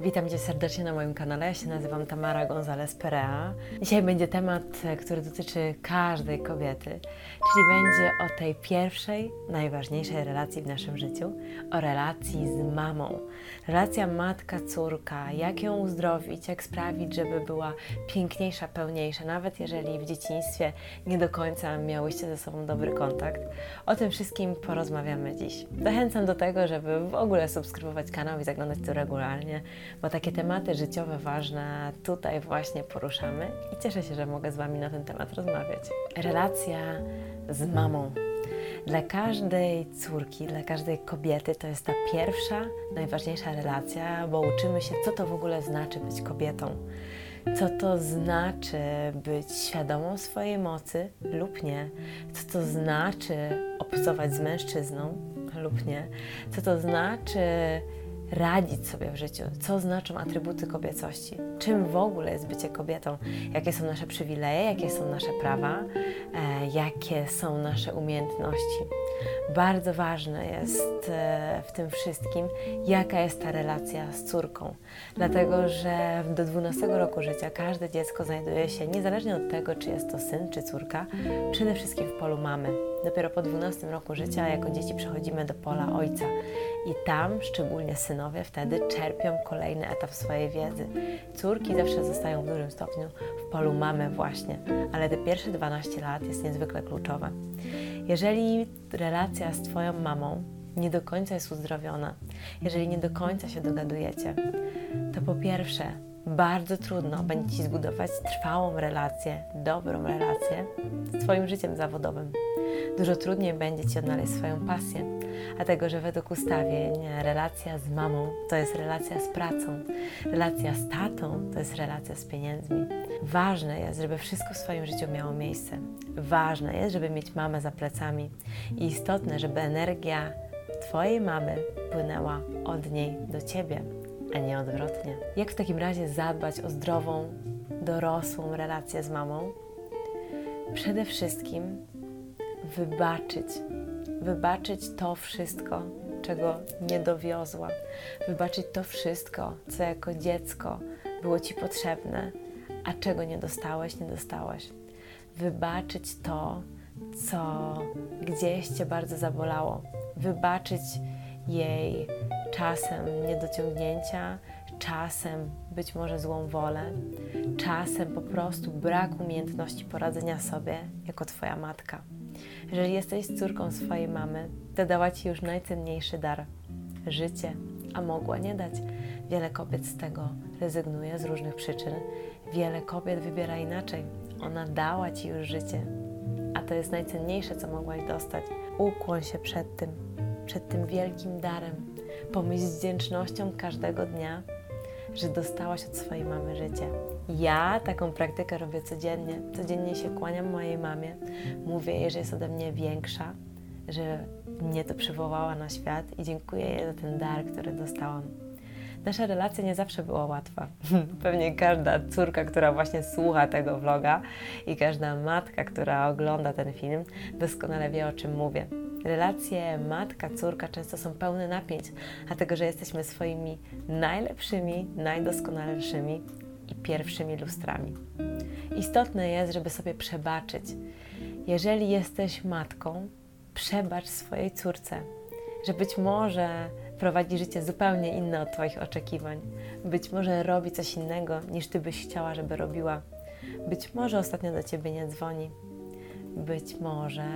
Witam Cię serdecznie na moim kanale. Ja się nazywam Tamara González Perea. Dzisiaj będzie temat, który dotyczy każdej kobiety, czyli będzie o tej pierwszej, najważniejszej relacji w naszym życiu, o relacji z mamą. Relacja matka-córka, jak ją uzdrowić, jak sprawić, żeby była piękniejsza, pełniejsza, nawet jeżeli w dzieciństwie nie do końca miałyście ze sobą dobry kontakt. O tym wszystkim porozmawiamy dziś. Zachęcam do tego, żeby w ogóle subskrybować kanał i zaglądać tu regularnie bo takie tematy życiowe ważne tutaj właśnie poruszamy i cieszę się, że mogę z Wami na ten temat rozmawiać. Relacja z mamą. Dla każdej córki, dla każdej kobiety to jest ta pierwsza, najważniejsza relacja, bo uczymy się, co to w ogóle znaczy być kobietą. Co to znaczy być świadomą swojej mocy lub nie? Co to znaczy obcować z mężczyzną lub nie? Co to znaczy radzić sobie w życiu, co znaczą atrybuty kobiecości, czym w ogóle jest bycie kobietą, jakie są nasze przywileje, jakie są nasze prawa, e, jakie są nasze umiejętności. Bardzo ważne jest e, w tym wszystkim, jaka jest ta relacja z córką, dlatego że do 12 roku życia każde dziecko znajduje się, niezależnie od tego, czy jest to syn czy córka, przede wszystkim w polu mamy. Dopiero po 12 roku życia, jako dzieci, przechodzimy do pola ojca i tam, szczególnie synowie, wtedy czerpią kolejny etap swojej wiedzy. Córki zawsze zostają w dużym stopniu w polu mamy właśnie, ale te pierwsze 12 lat jest niezwykle kluczowe. Jeżeli relacja z Twoją mamą nie do końca jest uzdrowiona, jeżeli nie do końca się dogadujecie, to po pierwsze, bardzo trudno będzie Ci zbudować trwałą relację, dobrą relację z Twoim życiem zawodowym. Dużo trudniej będzie Ci odnaleźć swoją pasję, dlatego że według ustawień relacja z mamą to jest relacja z pracą, relacja z tatą to jest relacja z pieniędzmi. Ważne jest, żeby wszystko w swoim życiu miało miejsce. Ważne jest, żeby mieć mamę za plecami i istotne, żeby energia Twojej mamy płynęła od niej do Ciebie, a nie odwrotnie. Jak w takim razie zadbać o zdrową, dorosłą relację z mamą? Przede wszystkim wybaczyć. Wybaczyć to wszystko, czego nie dowiozła. Wybaczyć to wszystko, co jako dziecko było Ci potrzebne, a czego nie dostałeś, nie dostałaś. Wybaczyć to, co gdzieś Cię bardzo zabolało. Wybaczyć jej czasem niedociągnięcia, czasem być może złą wolę, czasem po prostu brak umiejętności poradzenia sobie jako Twoja matka. Jeżeli jesteś córką swojej mamy, to dała Ci już najcenniejszy dar życie, a mogła nie dać. Wiele kobiet z tego rezygnuje z różnych przyczyn. Wiele kobiet wybiera inaczej. Ona dała Ci już życie, a to jest najcenniejsze, co mogłaś dostać. Ukłoń się przed tym, przed tym wielkim darem. Pomyśl z wdzięcznością każdego dnia, że dostałaś od swojej mamy życie. Ja taką praktykę robię codziennie. Codziennie się kłaniam mojej mamie, mówię jej, że jest ode mnie większa, że mnie to przywołała na świat i dziękuję jej za ten dar, który dostałam. Nasza relacja nie zawsze była łatwa. Pewnie każda córka, która właśnie słucha tego vloga i każda matka, która ogląda ten film, doskonale wie o czym mówię. Relacje matka-córka często są pełne napięć, dlatego że jesteśmy swoimi najlepszymi, najdoskonalszymi i pierwszymi lustrami. Istotne jest, żeby sobie przebaczyć. Jeżeli jesteś matką, przebacz swojej córce, że być może prowadzi życie zupełnie inne od Twoich oczekiwań. Być może robi coś innego niż Ty byś chciała, żeby robiła. Być może ostatnio do Ciebie nie dzwoni. Być może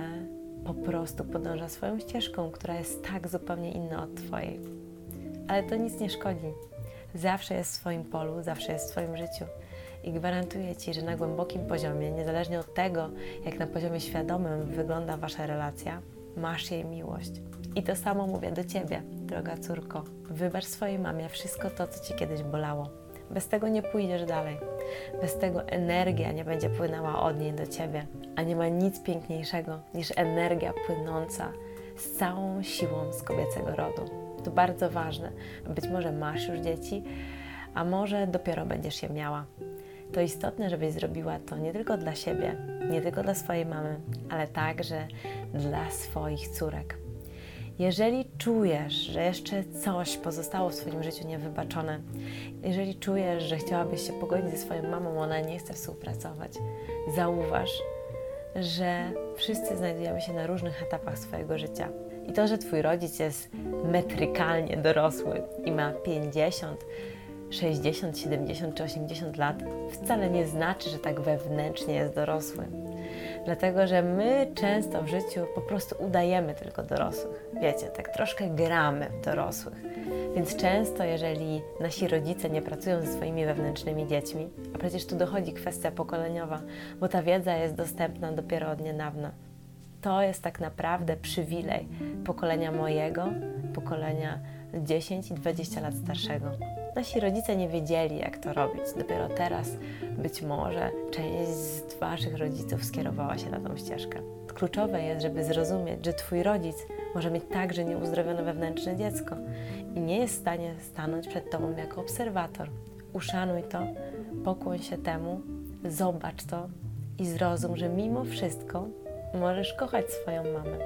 po prostu podąża swoją ścieżką, która jest tak zupełnie inna od Twojej. Ale to nic nie szkodzi. Zawsze jest w swoim polu, zawsze jest w swoim życiu. I gwarantuję Ci, że na głębokim poziomie, niezależnie od tego, jak na poziomie świadomym wygląda Wasza relacja, masz jej miłość. I to samo mówię do Ciebie, droga córko. Wybacz swojej mamie wszystko to, co Ci kiedyś bolało. Bez tego nie pójdziesz dalej. Bez tego energia nie będzie płynęła od niej do Ciebie. A nie ma nic piękniejszego niż energia płynąca z całą siłą z kobiecego rodu. To bardzo ważne. Być może masz już dzieci, a może dopiero będziesz je miała. To istotne, żebyś zrobiła to nie tylko dla siebie, nie tylko dla swojej mamy, ale także dla swoich córek. Jeżeli czujesz, że jeszcze coś pozostało w swoim życiu niewybaczone, jeżeli czujesz, że chciałabyś się pogodzić ze swoją mamą, ona nie chce współpracować, zauważ, że wszyscy znajdujemy się na różnych etapach swojego życia. I to, że Twój rodzic jest metrykalnie dorosły i ma 50, 60, 70 czy 80 lat, wcale nie znaczy, że tak wewnętrznie jest dorosły. Dlatego, że my często w życiu po prostu udajemy tylko dorosłych. Wiecie, tak troszkę gramy w dorosłych. Więc często, jeżeli nasi rodzice nie pracują ze swoimi wewnętrznymi dziećmi, a przecież tu dochodzi kwestia pokoleniowa, bo ta wiedza jest dostępna dopiero od niedawna, to jest tak naprawdę przywilej pokolenia mojego, pokolenia 10 i 20 lat starszego. Nasi rodzice nie wiedzieli, jak to robić. Dopiero teraz być może część z Waszych rodziców skierowała się na tą ścieżkę. Kluczowe jest, żeby zrozumieć, że Twój rodzic może mieć także nieuzdrowione wewnętrzne dziecko i nie jest w stanie stanąć przed Tobą jako obserwator. Uszanuj to, pokłoń się temu, zobacz to i zrozum, że mimo wszystko możesz kochać swoją mamę.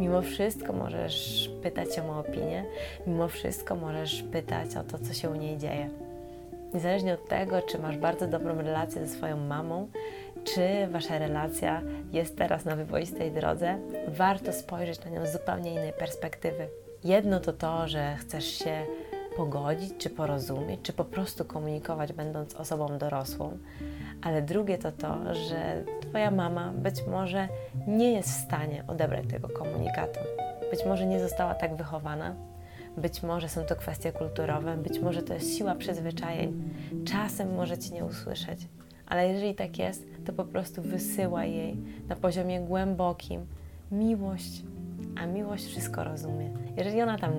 Mimo wszystko możesz pytać ją o opinię, mimo wszystko możesz pytać o to, co się u niej dzieje. Niezależnie od tego, czy masz bardzo dobrą relację ze swoją mamą, czy wasza relacja jest teraz na wyboistej drodze, warto spojrzeć na nią z zupełnie innej perspektywy. Jedno to to, że chcesz się pogodzić, czy porozumieć, czy po prostu komunikować, będąc osobą dorosłą, ale drugie to to, że Twoja mama być może nie jest w stanie odebrać tego komunikatu. Być może nie została tak wychowana, być może są to kwestie kulturowe, być może to jest siła przyzwyczajeń. Czasem może Cię nie usłyszeć, ale jeżeli tak jest, to po prostu wysyła jej na poziomie głębokim miłość, a miłość wszystko rozumie. Jeżeli ona tam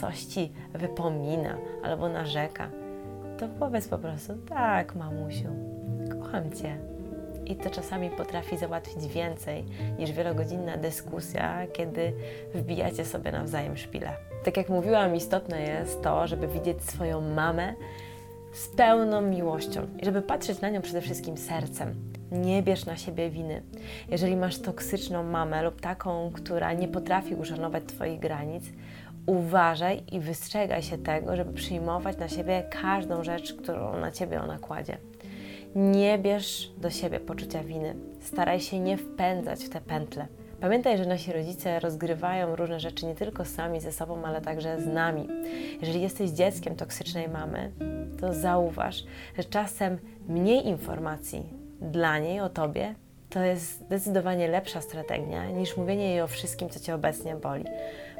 coś Ci wypomina albo narzeka, to powiedz po prostu tak, mamusiu, kocham Cię. I to czasami potrafi załatwić więcej niż wielogodzinna dyskusja, kiedy wbijacie sobie nawzajem szpile. Tak jak mówiłam, istotne jest to, żeby widzieć swoją mamę z pełną miłością i żeby patrzeć na nią przede wszystkim sercem. Nie bierz na siebie winy. Jeżeli masz toksyczną mamę lub taką, która nie potrafi uszanować Twoich granic, uważaj i wystrzegaj się tego, żeby przyjmować na siebie każdą rzecz, którą na Ciebie ona kładzie. Nie bierz do siebie poczucia winy. Staraj się nie wpędzać w te pętle. Pamiętaj, że nasi rodzice rozgrywają różne rzeczy nie tylko sami ze sobą, ale także z nami. Jeżeli jesteś dzieckiem toksycznej mamy, to zauważ, że czasem mniej informacji dla niej o tobie to jest zdecydowanie lepsza strategia niż mówienie jej o wszystkim, co cię obecnie boli.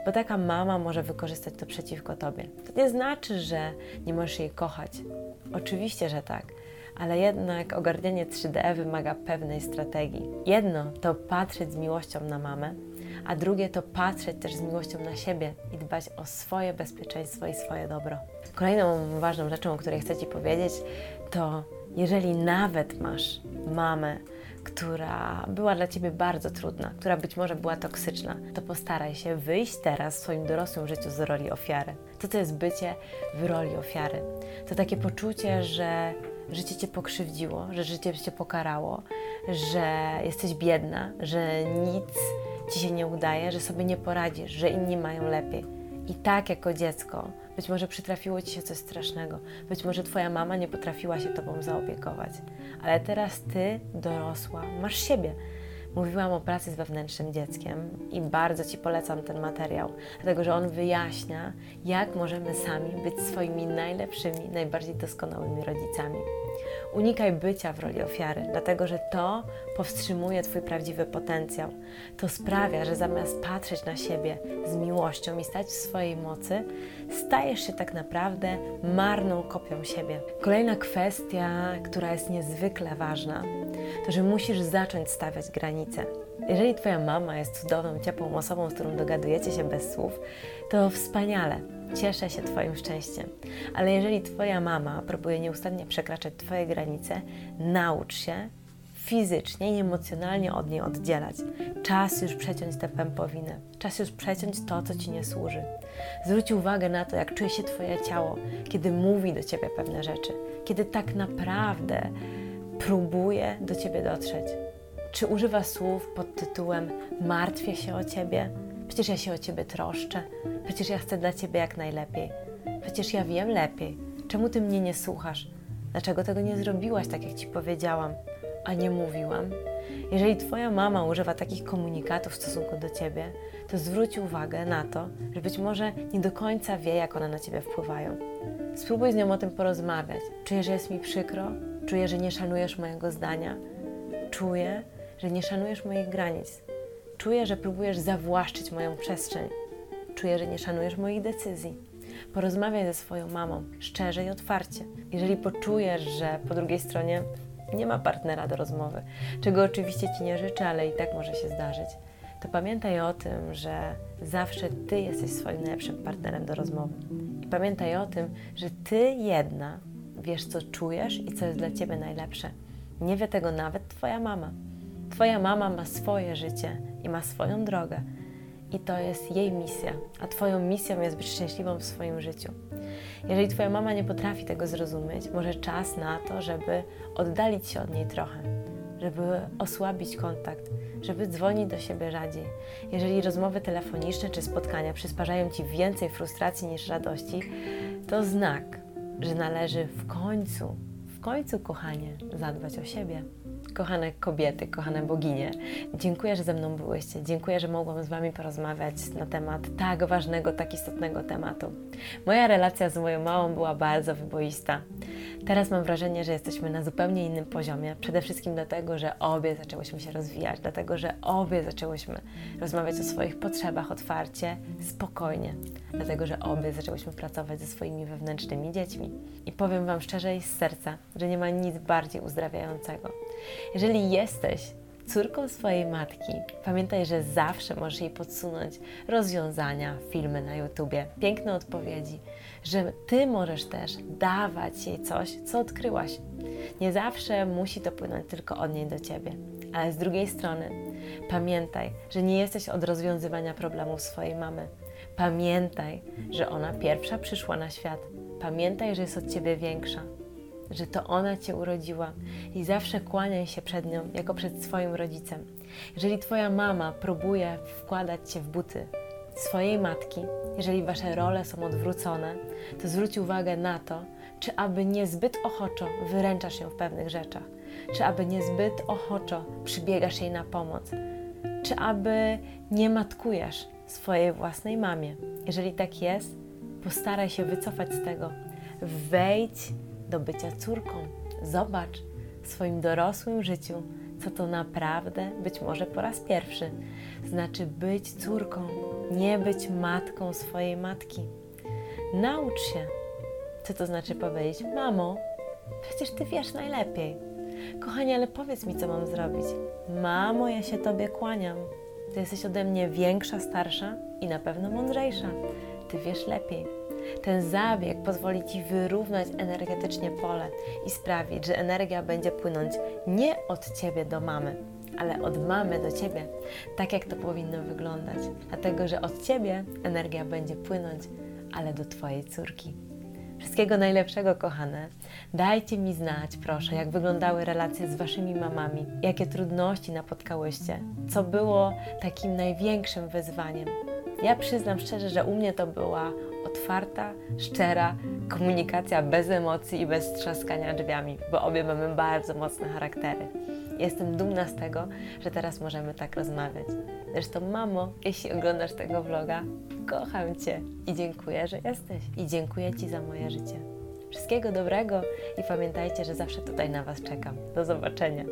Bo taka mama może wykorzystać to przeciwko tobie. To nie znaczy, że nie możesz jej kochać. Oczywiście, że tak ale jednak ogarnianie 3D wymaga pewnej strategii. Jedno to patrzeć z miłością na mamę, a drugie to patrzeć też z miłością na siebie i dbać o swoje bezpieczeństwo i swoje dobro. Kolejną ważną rzeczą, o której chcę Ci powiedzieć, to jeżeli nawet masz mamę, która była dla Ciebie bardzo trudna, która być może była toksyczna, to postaraj się wyjść teraz w swoim dorosłym życiu z roli ofiary. Co to jest bycie w roli ofiary? To takie poczucie, że życie cię pokrzywdziło, że życie cię pokarało, że jesteś biedna, że nic ci się nie udaje, że sobie nie poradzisz, że inni mają lepiej. I tak jako dziecko, być może przytrafiło ci się coś strasznego, być może twoja mama nie potrafiła się tobą zaopiekować, ale teraz ty, dorosła, masz siebie. Mówiłam o pracy z wewnętrznym dzieckiem i bardzo Ci polecam ten materiał, dlatego że on wyjaśnia, jak możemy sami być swoimi najlepszymi, najbardziej doskonałymi rodzicami. Unikaj bycia w roli ofiary, dlatego że to powstrzymuje Twój prawdziwy potencjał. To sprawia, że zamiast patrzeć na siebie z miłością i stać w swojej mocy, stajesz się tak naprawdę marną kopią siebie. Kolejna kwestia, która jest niezwykle ważna, to że musisz zacząć stawiać granice. Jeżeli Twoja mama jest cudowną, ciepłą osobą, z którą dogadujecie się bez słów, to wspaniale. Cieszę się Twoim szczęściem. Ale jeżeli Twoja mama próbuje nieustannie przekraczać Twoje granice, naucz się fizycznie i emocjonalnie od niej oddzielać. Czas już przeciąć tę pępowinę. Czas już przeciąć to, co Ci nie służy. Zwróć uwagę na to, jak czuje się Twoje ciało, kiedy mówi do Ciebie pewne rzeczy, kiedy tak naprawdę próbuje do Ciebie dotrzeć. Czy używa słów pod tytułem martwię się o Ciebie? Przecież ja się o ciebie troszczę. Przecież ja chcę dla ciebie jak najlepiej. Przecież ja wiem lepiej. Czemu ty mnie nie słuchasz? Dlaczego tego nie zrobiłaś tak, jak ci powiedziałam, a nie mówiłam? Jeżeli twoja mama używa takich komunikatów w stosunku do ciebie, to zwróć uwagę na to, że być może nie do końca wie, jak one na ciebie wpływają. Spróbuj z nią o tym porozmawiać. Czuję, że jest mi przykro, czuję, że nie szanujesz mojego zdania, czuję, że nie szanujesz moich granic, czuję, że próbujesz zawłaszczyć moją przestrzeń, czuję, że nie szanujesz moich decyzji. Porozmawiaj ze swoją mamą szczerze i otwarcie. Jeżeli poczujesz, że po drugiej stronie nie ma partnera do rozmowy, czego oczywiście ci nie życzę, ale i tak może się zdarzyć, to pamiętaj o tym, że zawsze ty jesteś swoim najlepszym partnerem do rozmowy. I pamiętaj o tym, że ty jedna wiesz, co czujesz i co jest dla ciebie najlepsze. Nie wie tego nawet twoja mama. Twoja mama ma swoje życie i ma swoją drogę. I to jest jej misja, a Twoją misją jest być szczęśliwą w swoim życiu. Jeżeli Twoja mama nie potrafi tego zrozumieć, może czas na to, żeby oddalić się od niej trochę, żeby osłabić kontakt, żeby dzwonić do siebie rzadziej. Jeżeli rozmowy telefoniczne czy spotkania przysparzają Ci więcej frustracji niż radości, to znak, że należy w końcu, w końcu, kochanie, zadbać o siebie. Kochane kobiety, kochane boginie, dziękuję, że ze mną byłyście. Dziękuję, że mogłam z Wami porozmawiać na temat tak ważnego, tak istotnego tematu. Moja relacja z moją małą była bardzo wyboista. Teraz mam wrażenie, że jesteśmy na zupełnie innym poziomie. Przede wszystkim dlatego, że obie zaczęłyśmy się rozwijać, dlatego, że obie zaczęłyśmy rozmawiać o swoich potrzebach otwarcie, spokojnie, dlatego, że obie zaczęłyśmy pracować ze swoimi wewnętrznymi dziećmi. I powiem Wam szczerze i z serca, że nie ma nic bardziej uzdrawiającego. Jeżeli jesteś córką swojej matki, pamiętaj, że zawsze możesz jej podsunąć rozwiązania, filmy na YouTubie, piękne odpowiedzi, że ty możesz też dawać jej coś, co odkryłaś. Nie zawsze musi to płynąć tylko od niej do ciebie, ale z drugiej strony pamiętaj, że nie jesteś od rozwiązywania problemów swojej mamy. Pamiętaj, że ona pierwsza przyszła na świat. Pamiętaj, że jest od ciebie większa że to ona Cię urodziła i zawsze kłaniaj się przed nią jako przed swoim rodzicem. Jeżeli Twoja mama próbuje wkładać Cię w buty swojej matki, jeżeli Wasze role są odwrócone, to zwróć uwagę na to, czy aby niezbyt ochoczo wyręczasz się w pewnych rzeczach, czy aby niezbyt ochoczo przybiegasz jej na pomoc, czy aby nie matkujesz swojej własnej mamie. Jeżeli tak jest, postaraj się wycofać z tego. Wejdź do bycia córką. Zobacz w swoim dorosłym życiu, co to naprawdę być może po raz pierwszy znaczy być córką, nie być matką swojej matki. Naucz się, co to znaczy powiedzieć: Mamo, przecież ty wiesz najlepiej. Kochanie, ale powiedz mi, co mam zrobić. Mamo, ja się tobie kłaniam. Ty jesteś ode mnie większa, starsza i na pewno mądrzejsza. Ty wiesz lepiej. Ten zabieg pozwoli Ci wyrównać energetycznie pole i sprawić, że energia będzie płynąć nie od Ciebie do mamy, ale od mamy do Ciebie, tak jak to powinno wyglądać. Dlatego, że od Ciebie energia będzie płynąć, ale do Twojej córki. Wszystkiego najlepszego, kochane. Dajcie mi znać, proszę, jak wyglądały relacje z Waszymi mamami, jakie trudności napotkałyście, co było takim największym wyzwaniem. Ja przyznam szczerze, że u mnie to była otwarta, szczera komunikacja bez emocji i bez trzaskania drzwiami, bo obie mamy bardzo mocne charaktery. Jestem dumna z tego, że teraz możemy tak rozmawiać. Zresztą, mamo, jeśli oglądasz tego vloga, kocham Cię i dziękuję, że jesteś. I dziękuję Ci za moje życie. Wszystkiego dobrego i pamiętajcie, że zawsze tutaj na Was czekam. Do zobaczenia.